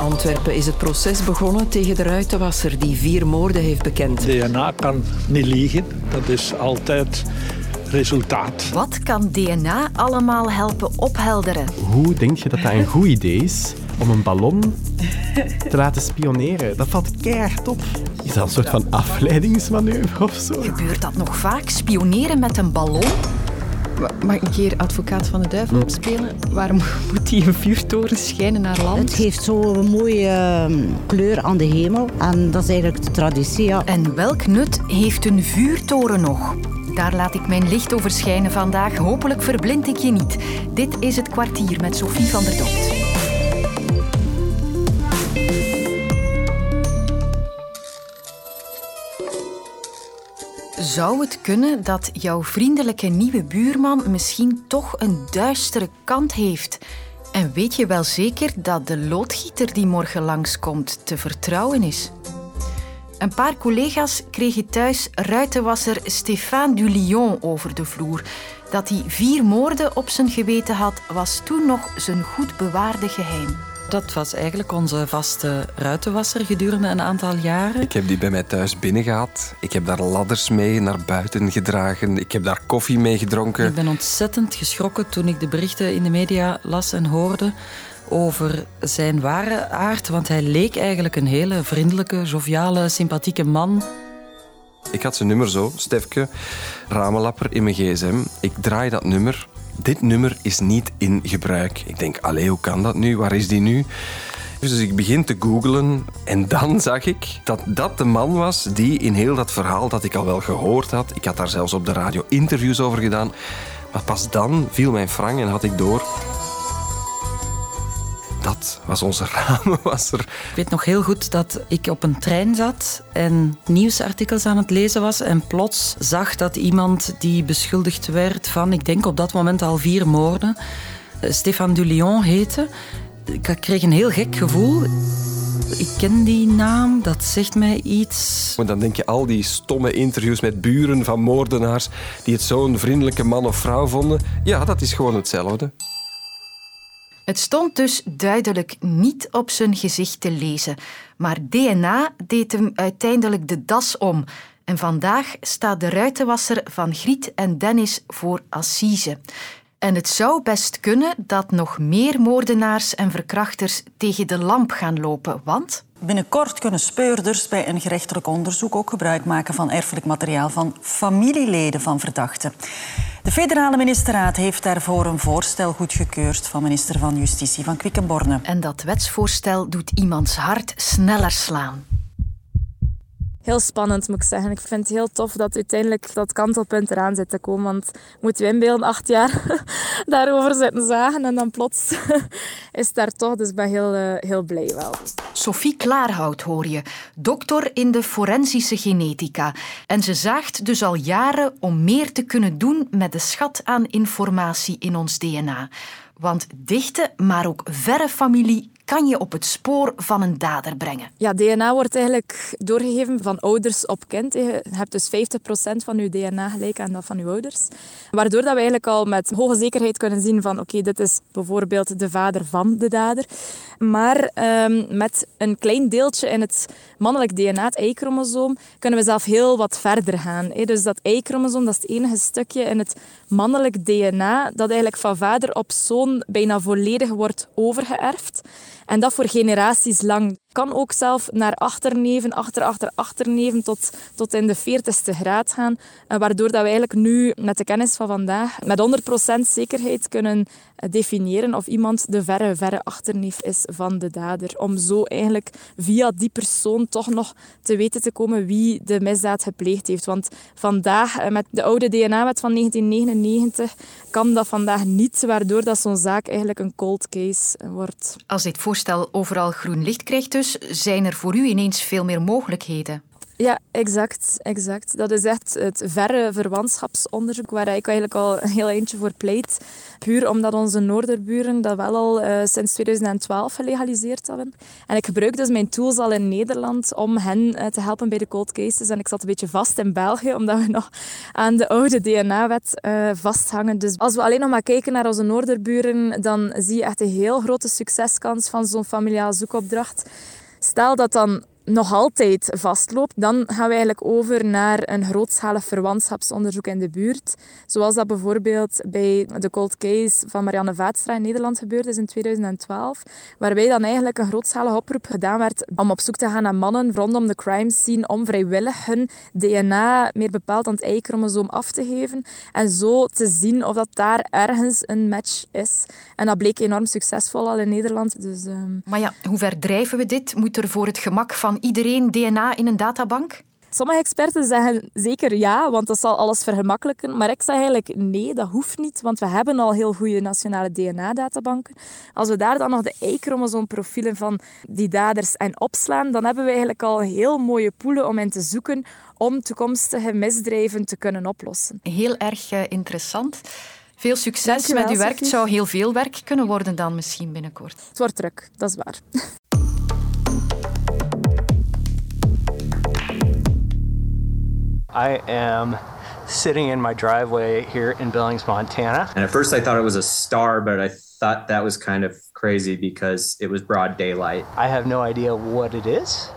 Antwerpen is het proces begonnen tegen de ruitenwasser die vier moorden heeft bekend. DNA kan niet liegen, dat is altijd resultaat. Wat kan DNA allemaal helpen ophelderen? Hoe denk je dat dat een goed idee is om een ballon te laten spioneren? Dat valt keihard op. Is dat een soort van afleidingsmanoeuvre of zo? Gebeurt dat nog vaak? Spioneren met een ballon? Mag ik een keer advocaat van de duivel opspelen? Waarom moet die een vuurtoren schijnen naar land? Het geeft zo'n mooie ehm, kleur aan de hemel. En dat is eigenlijk de traditie, ja. En welk nut heeft een vuurtoren nog? Daar laat ik mijn licht over schijnen vandaag. Hopelijk verblind ik je niet. Dit is het kwartier met Sophie van der Dopt. Zou het kunnen dat jouw vriendelijke nieuwe buurman misschien toch een duistere kant heeft? En weet je wel zeker dat de loodgieter die morgen langskomt te vertrouwen is? Een paar collega's kregen thuis ruitenwasser Stéphane Dulion over de vloer. Dat hij vier moorden op zijn geweten had, was toen nog zijn goed bewaarde geheim. Dat was eigenlijk onze vaste ruitenwasser gedurende een aantal jaren. Ik heb die bij mij thuis binnengehaald. Ik heb daar ladders mee naar buiten gedragen. Ik heb daar koffie mee gedronken. Ik ben ontzettend geschrokken toen ik de berichten in de media las en hoorde over zijn ware aard, want hij leek eigenlijk een hele vriendelijke, joviale, sympathieke man. Ik had zijn nummer zo, Stefke, ramenlapper in mijn gsm. Ik draai dat nummer. Dit nummer is niet in gebruik. Ik denk, allee, hoe kan dat nu? Waar is die nu? Dus ik begin te googlen en dan zag ik dat dat de man was die in heel dat verhaal dat ik al wel gehoord had, ik had daar zelfs op de radio interviews over gedaan, maar pas dan viel mijn frang en had ik door was onze ramenwasser. Ik weet nog heel goed dat ik op een trein zat en nieuwsartikels aan het lezen was en plots zag dat iemand die beschuldigd werd van, ik denk op dat moment al vier moorden, eh, Stéphane Dulion heette. Ik kreeg een heel gek gevoel. Ik ken die naam, dat zegt mij iets. Maar dan denk je al die stomme interviews met buren van moordenaars die het zo'n vriendelijke man of vrouw vonden. Ja, dat is gewoon hetzelfde. Het stond dus duidelijk niet op zijn gezicht te lezen, maar DNA deed hem uiteindelijk de das om. En vandaag staat de ruitenwasser van Griet en Dennis voor assise. En het zou best kunnen dat nog meer moordenaars en verkrachters tegen de lamp gaan lopen, want... Binnenkort kunnen speurders bij een gerechtelijk onderzoek ook gebruik maken van erfelijk materiaal van familieleden van verdachten. De federale ministerraad heeft daarvoor een voorstel goedgekeurd van minister van Justitie van Quickenborne. En dat wetsvoorstel doet iemands hart sneller slaan heel spannend, moet ik zeggen. Ik vind het heel tof dat uiteindelijk dat kantelpunt eraan zit te komen. Want moeten we inbeelden, acht jaar daarover zitten zagen en dan plots is het daar toch. Dus ik ben heel, uh, heel blij wel. Sophie Klaarhout hoor je, dokter in de forensische genetica. En ze zaagt dus al jaren om meer te kunnen doen met de schat aan informatie in ons DNA. Want dichte, maar ook verre familie kan je op het spoor van een dader brengen. Ja, DNA wordt eigenlijk doorgegeven van ouders op kind. Je hebt dus 50% van je DNA gelijk aan dat van je ouders. Waardoor dat we eigenlijk al met hoge zekerheid kunnen zien van oké, dit is bijvoorbeeld de vader van de dader. Maar um, met een klein deeltje in het mannelijk DNA, het Y-chromosoom, kunnen we zelf heel wat verder gaan. Dus dat Y-chromosoom, dat is het enige stukje in het mannelijk DNA dat eigenlijk van vader op zoon bijna volledig wordt overgeërfd. En dat voor generaties lang. Kan ook zelf naar achterneven, achter, achter, achterneven, tot, tot in de 40ste graad gaan. Eh, waardoor dat we eigenlijk nu, met de kennis van vandaag, met 100% zekerheid kunnen eh, definiëren of iemand de verre, verre achterneef is van de dader. Om zo eigenlijk via die persoon toch nog te weten te komen wie de misdaad gepleegd heeft. Want vandaag, eh, met de oude DNA-wet van 1999, kan dat vandaag niet, waardoor dat zo'n zaak eigenlijk een cold case wordt. Als dit voorstel overal groen licht krijgt, dus zijn er voor u ineens veel meer mogelijkheden. Ja, exact, exact. Dat is echt het verre verwantschapsonderzoek waar ik eigenlijk al een heel eindje voor pleit. Puur omdat onze noorderburen dat wel al uh, sinds 2012 gelegaliseerd hebben. En ik gebruik dus mijn tools al in Nederland om hen uh, te helpen bij de cold cases. En ik zat een beetje vast in België, omdat we nog aan de oude DNA-wet uh, vasthangen. Dus als we alleen nog maar kijken naar onze noorderburen, dan zie je echt een heel grote succeskans van zo'n familiaal zoekopdracht. Stel dat dan nog altijd vastloopt, dan gaan we eigenlijk over naar een grootschalig verwantschapsonderzoek in de buurt. Zoals dat bijvoorbeeld bij de cold case van Marianne Vaatstra in Nederland gebeurd is in 2012. Waarbij dan eigenlijk een grootschalige oproep gedaan werd om op zoek te gaan naar mannen rondom de crime scene om vrijwillig hun DNA, meer bepaald aan het Y-chromosoom, af te geven. En zo te zien of dat daar ergens een match is. En dat bleek enorm succesvol al in Nederland. Dus, um... Maar ja, hoe ver drijven we dit? Moet er voor het gemak van iedereen DNA in een databank? Sommige experten zeggen zeker ja, want dat zal alles vergemakkelijken. Maar ik zeg eigenlijk nee, dat hoeft niet, want we hebben al heel goede nationale DNA-databanken. Als we daar dan nog de Y-chromosoomprofielen van die daders en opslaan, dan hebben we eigenlijk al heel mooie poelen om in te zoeken om toekomstige misdrijven te kunnen oplossen. Heel erg uh, interessant. Veel succes met uw werk. Het zou heel veel werk kunnen worden dan misschien binnenkort. Het wordt druk, dat is waar. I am sitting in my driveway here in Billings, Montana. And at first I thought it was a star, but I thought that was kind of crazy because it was broad daylight. I have no idea what it is.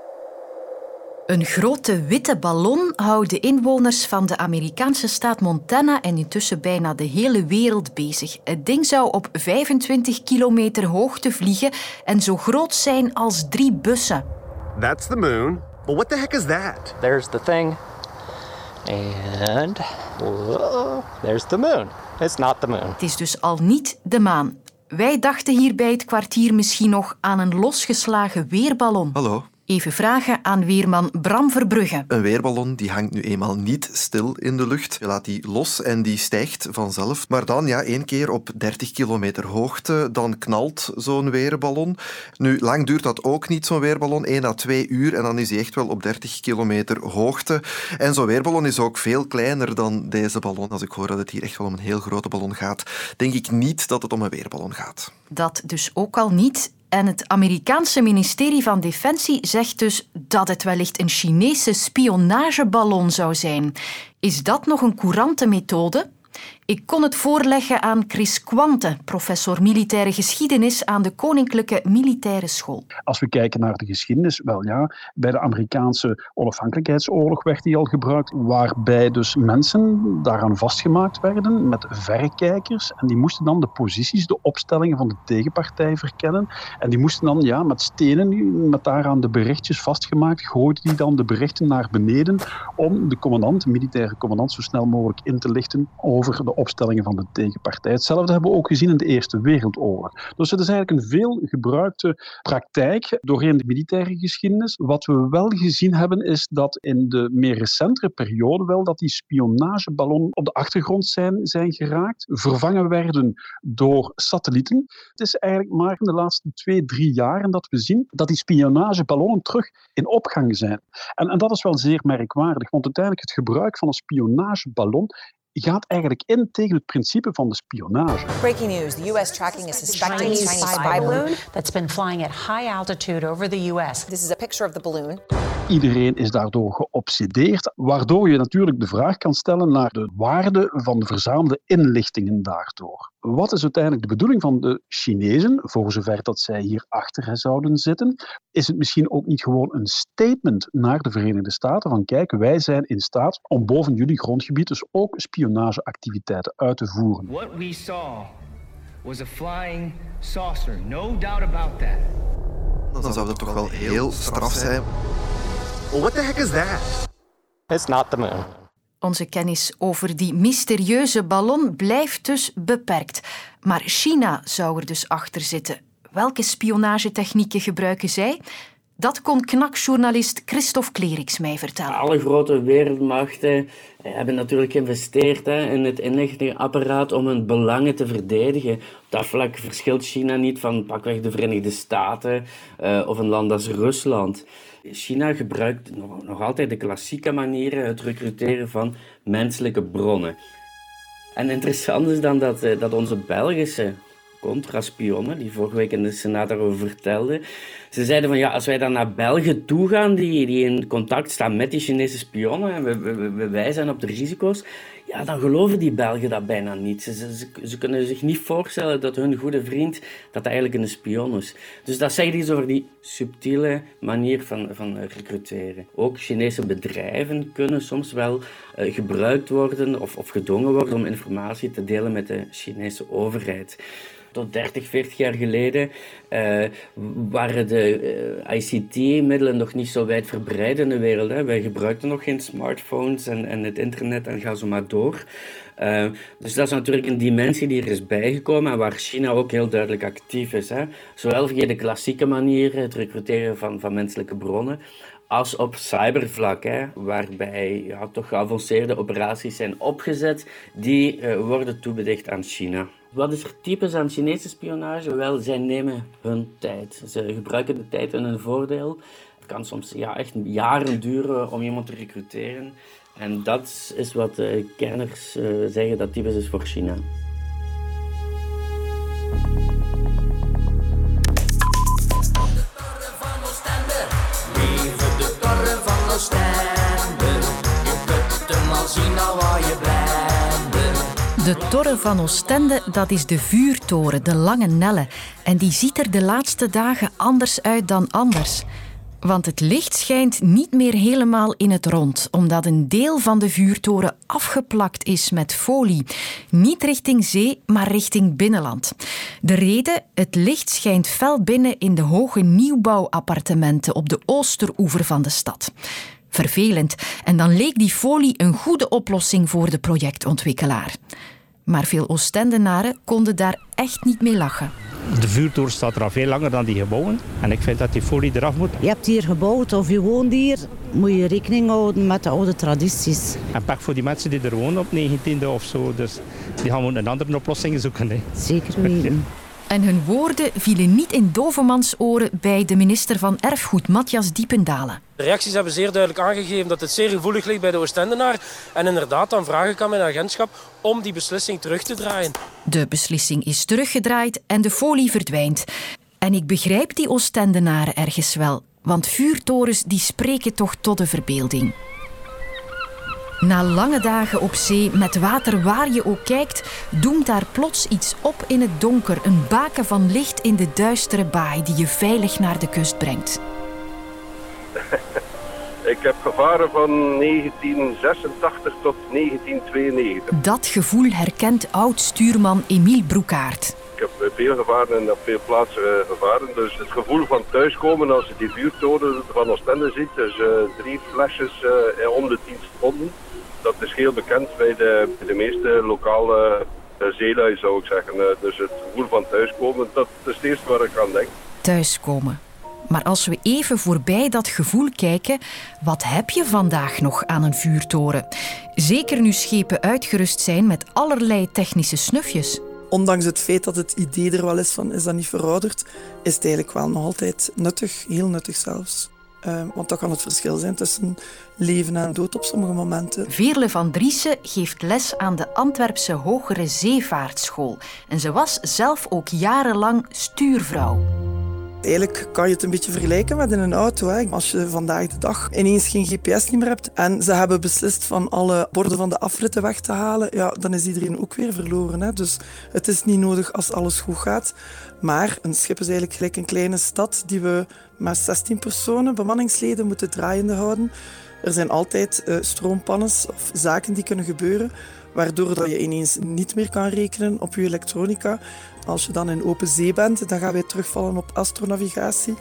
Een grote witte ballon houdt de inwoners van de Amerikaanse staat Montana en intussen bijna de hele wereld bezig. Het ding zou op 25 kilometer hoogte vliegen en zo groot zijn als drie bussen. That's the moon. But what the heck is that? There's the thing. And whoa, there's the moon. It's not the moon. Het is dus al niet de maan. Wij dachten hier bij het kwartier misschien nog aan een losgeslagen weerballon. Hallo. Even vragen aan weerman Bram Verbrugge. Een weerballon die hangt nu eenmaal niet stil in de lucht. Je laat die los en die stijgt vanzelf. Maar dan, ja, één keer op 30 kilometer hoogte, dan knalt zo'n weerballon. Nu, lang duurt dat ook niet, zo'n weerballon. 1 à 2 uur en dan is hij echt wel op 30 kilometer hoogte. En zo'n weerballon is ook veel kleiner dan deze ballon. Als ik hoor dat het hier echt wel om een heel grote ballon gaat, denk ik niet dat het om een weerballon gaat. Dat dus ook al niet. En het Amerikaanse ministerie van Defensie zegt dus dat het wellicht een Chinese spionageballon zou zijn. Is dat nog een courante methode? Ik kon het voorleggen aan Chris Quante, professor militaire geschiedenis aan de Koninklijke Militaire School. Als we kijken naar de geschiedenis, wel ja, bij de Amerikaanse onafhankelijkheidsoorlog werd die al gebruikt, waarbij dus mensen daaraan vastgemaakt werden met verrekijkers en die moesten dan de posities, de opstellingen van de tegenpartij verkennen en die moesten dan ja, met stenen, met daaraan de berichtjes vastgemaakt, gooiden die dan de berichten naar beneden om de commandant, de militaire commandant, zo snel mogelijk in te lichten over de opstellingen van de tegenpartij. Hetzelfde hebben we ook gezien in de Eerste Wereldoorlog. Dus het is eigenlijk een veel gebruikte praktijk doorheen de militaire geschiedenis. Wat we wel gezien hebben is dat in de meer recentere periode wel dat die spionageballonnen op de achtergrond zijn, zijn geraakt, vervangen werden door satellieten. Het is eigenlijk maar in de laatste twee, drie jaren dat we zien dat die spionageballonnen terug in opgang zijn. En, en dat is wel zeer merkwaardig, want uiteindelijk het gebruik van een spionageballon gaat eigenlijk in tegen het principe van de spionage. Breaking news: the U.S. tracking a suspected Chinese, Chinese spy balloon that's been flying at high altitude over the U.S. This is a picture of the balloon. Iedereen is daardoor geobsedeerd, waardoor je natuurlijk de vraag kan stellen naar de waarde van de verzamelde inlichtingen daardoor. Wat is uiteindelijk de bedoeling van de Chinezen, voor zover dat zij hier achter zouden zitten? Is het misschien ook niet gewoon een statement naar de Verenigde Staten van kijk, wij zijn in staat om boven jullie grondgebied dus ook spionageactiviteiten uit te voeren? What we saw was a flying saucer, no doubt about that. Dan zou dat toch wel heel straf zijn. What the heck is that? It's not the moon. Onze kennis over die mysterieuze ballon blijft dus beperkt. Maar China zou er dus achter zitten. Welke spionagetechnieken gebruiken zij? Dat kon knakjournalist Christophe Kleriks mij vertellen. Alle grote wereldmachten hebben natuurlijk geïnvesteerd hè, in het inlichtingenapparaat om hun belangen te verdedigen. Op dat vlak verschilt China niet van pakweg de Verenigde Staten uh, of een land als Rusland. China gebruikt nog, altijd de klassieke manieren, het recruteren van menselijke bronnen. En interessant is dan dat, uh, dat onze Belgische contraspionnen, die vorige week in de Senaat daarover vertelden. Ze zeiden van ja, als wij dan naar België toe gaan, die, die in contact staan met die Chinese spionnen, en we, we, we wijzen op de risico's, ja, dan geloven die Belgen dat bijna niet. Ze, ze, kunnen zich niet voorstellen dat hun goede vriend dat eigenlijk een spion is. Dus dat zegt iets over die subtiele manier van, van recruteren. Ook Chinese bedrijven kunnen soms wel uh, gebruikt worden of, of gedwongen worden om informatie te delen met de Chinese overheid tot 30, 40 jaar geleden uh, waren de uh, ICT-middelen nog niet zo wijd verbreid in de wereld. Hè. Wij gebruikten nog geen smartphones en, en het internet en ga zo maar door. Uh, dus dat is natuurlijk een dimensie die er is bijgekomen en waar China ook heel duidelijk actief is. Hè. Zowel via de klassieke manier, het recruteren van, van menselijke bronnen, als op cybervlak, hè, waarbij ja, toch geavanceerde operaties zijn opgezet die worden toebedicht aan China. Wat is er typisch aan Chinese spionage? Wel, zij nemen hun tijd. Ze gebruiken de tijd in hun voordeel. Het kan soms ja, echt jaren duren om iemand te recruteren. En dat is wat de kenners uh, zeggen dat typisch is voor China. De toren van Oostende, dat is de vuurtoren, de Lange Nelle. En die ziet er de laatste dagen anders uit dan anders. Want het licht schijnt niet meer helemaal in het rond, omdat een deel van de vuurtoren afgeplakt is met folie. Niet richting zee, maar richting binnenland. De reden? Het licht schijnt fel binnen in de hoge nieuwbouwappartementen op de oosteroever van de stad. Vervelend. En dan leek die folie een goede oplossing voor de projectontwikkelaar. Maar veel Oostendenaren konden daar echt niet mee lachen. De vuurtoren staat er al veel langer dan die gebouwen. En ik vind dat die folie eraf moet. Je hebt hier gebouwd of je woont hier. Moet je rekening houden met de oude tradities. En pech voor die mensen die er wonen op 19e of zo. Dus die gaan we een andere oplossing zoeken. Hè. Zeker weten. En hun woorden vielen niet in Dovemans oren bij de minister van Erfgoed, Matthias Diependalen. De reacties hebben zeer duidelijk aangegeven dat het zeer gevoelig ligt bij de Oostendenaar. En inderdaad, dan vraag ik aan mijn agentschap om die beslissing terug te draaien. De beslissing is teruggedraaid en de folie verdwijnt. En ik begrijp die Oostendenaren ergens wel, want vuurtorens die spreken toch tot de verbeelding. Na lange dagen op zee, met water waar je ook kijkt, doemt daar plots iets op in het donker. Een baken van licht in de duistere baai die je veilig naar de kust brengt. Ik heb gevaren van 1986 tot 1992. Dat gevoel herkent oud-stuurman Emiel Broekaert. Ik heb veel gevaren en op veel plaatsen gevaren. Dus het gevoel van thuiskomen als je die vuurtoren van Oostende ziet. Dus uh, drie flesjes uh, om de 10 seconden dat is heel bekend bij de, de meeste lokale uh, zeelui, zou ik zeggen. Dus het gevoel van thuiskomen, dat is het eerste waar ik aan denk. Thuiskomen. Maar als we even voorbij dat gevoel kijken, wat heb je vandaag nog aan een vuurtoren? Zeker nu schepen uitgerust zijn met allerlei technische snufjes. Ondanks het feit dat het idee er wel is van is dat niet verouderd, is het eigenlijk wel nog altijd nuttig, heel nuttig zelfs. Uh, want dat kan het verschil zijn tussen leven en dood op sommige momenten. Veerle van Driessen geeft les aan de Antwerpse Hogere Zeevaartschool. En ze was zelf ook jarenlang stuurvrouw. Eigenlijk kan je het een beetje vergelijken met in een auto. Hè. Als je vandaag de dag ineens geen GPS meer hebt en ze hebben beslist van alle borden van de afritten weg te halen, ja, dan is iedereen ook weer verloren. Hè. Dus het is niet nodig als alles goed gaat. Maar een schip is eigenlijk gelijk een kleine stad die we met 16 personen, bemanningsleden, moeten draaiende houden. Er zijn altijd uh, stroompannes of zaken die kunnen gebeuren, waardoor dat je ineens niet meer kan rekenen op je elektronica. Als je dan in open zee bent, dan gaan wij terugvallen op astronavigatie.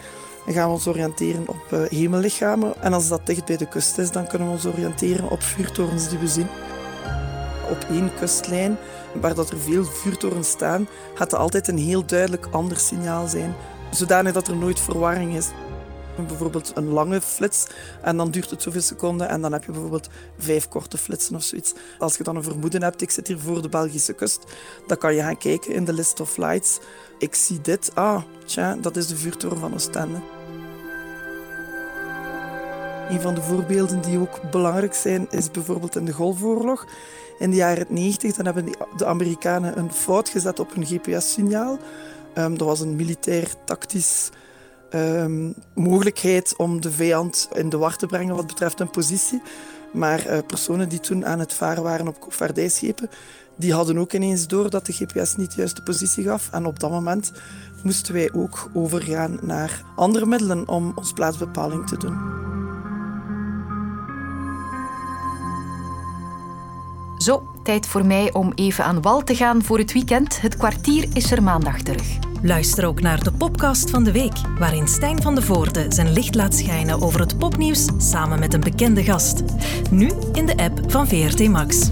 Dan gaan we ons oriënteren op uh, hemellichamen. En als dat dicht bij de kust is, dan kunnen we ons oriënteren op vuurtorens die we zien. Op één kustlijn, waar dat er veel vuurtorens staan, gaat er altijd een heel duidelijk ander signaal zijn. Zodanig dat er nooit verwarring is. Bijvoorbeeld een lange flits en dan duurt het zoveel seconden en dan heb je bijvoorbeeld vijf korte flitsen of zoiets. Als je dan een vermoeden hebt, ik zit hier voor de Belgische kust, dan kan je gaan kijken in de list of lights. Ik zie dit, ah, tja, dat is de vuurtoren van Oostende. Een van de voorbeelden die ook belangrijk zijn, is bijvoorbeeld in de Golfoorlog. In de jaren 90 dan hebben de Amerikanen een fout gezet op hun GPS-signaal. Um, dat was een militair-tactisch um, mogelijkheid om de vijand in de war te brengen wat betreft een positie. Maar uh, personen die toen aan het varen waren op koopvaardijschepen, die hadden ook ineens door dat de GPS niet de juiste positie gaf. En op dat moment moesten wij ook overgaan naar andere middelen om ons plaatsbepaling te doen. Zo, tijd voor mij om even aan wal te gaan voor het weekend. Het kwartier is er maandag terug. Luister ook naar de podcast van de week, waarin Stijn van de Voorde zijn licht laat schijnen over het popnieuws samen met een bekende gast. Nu in de app van VRT Max.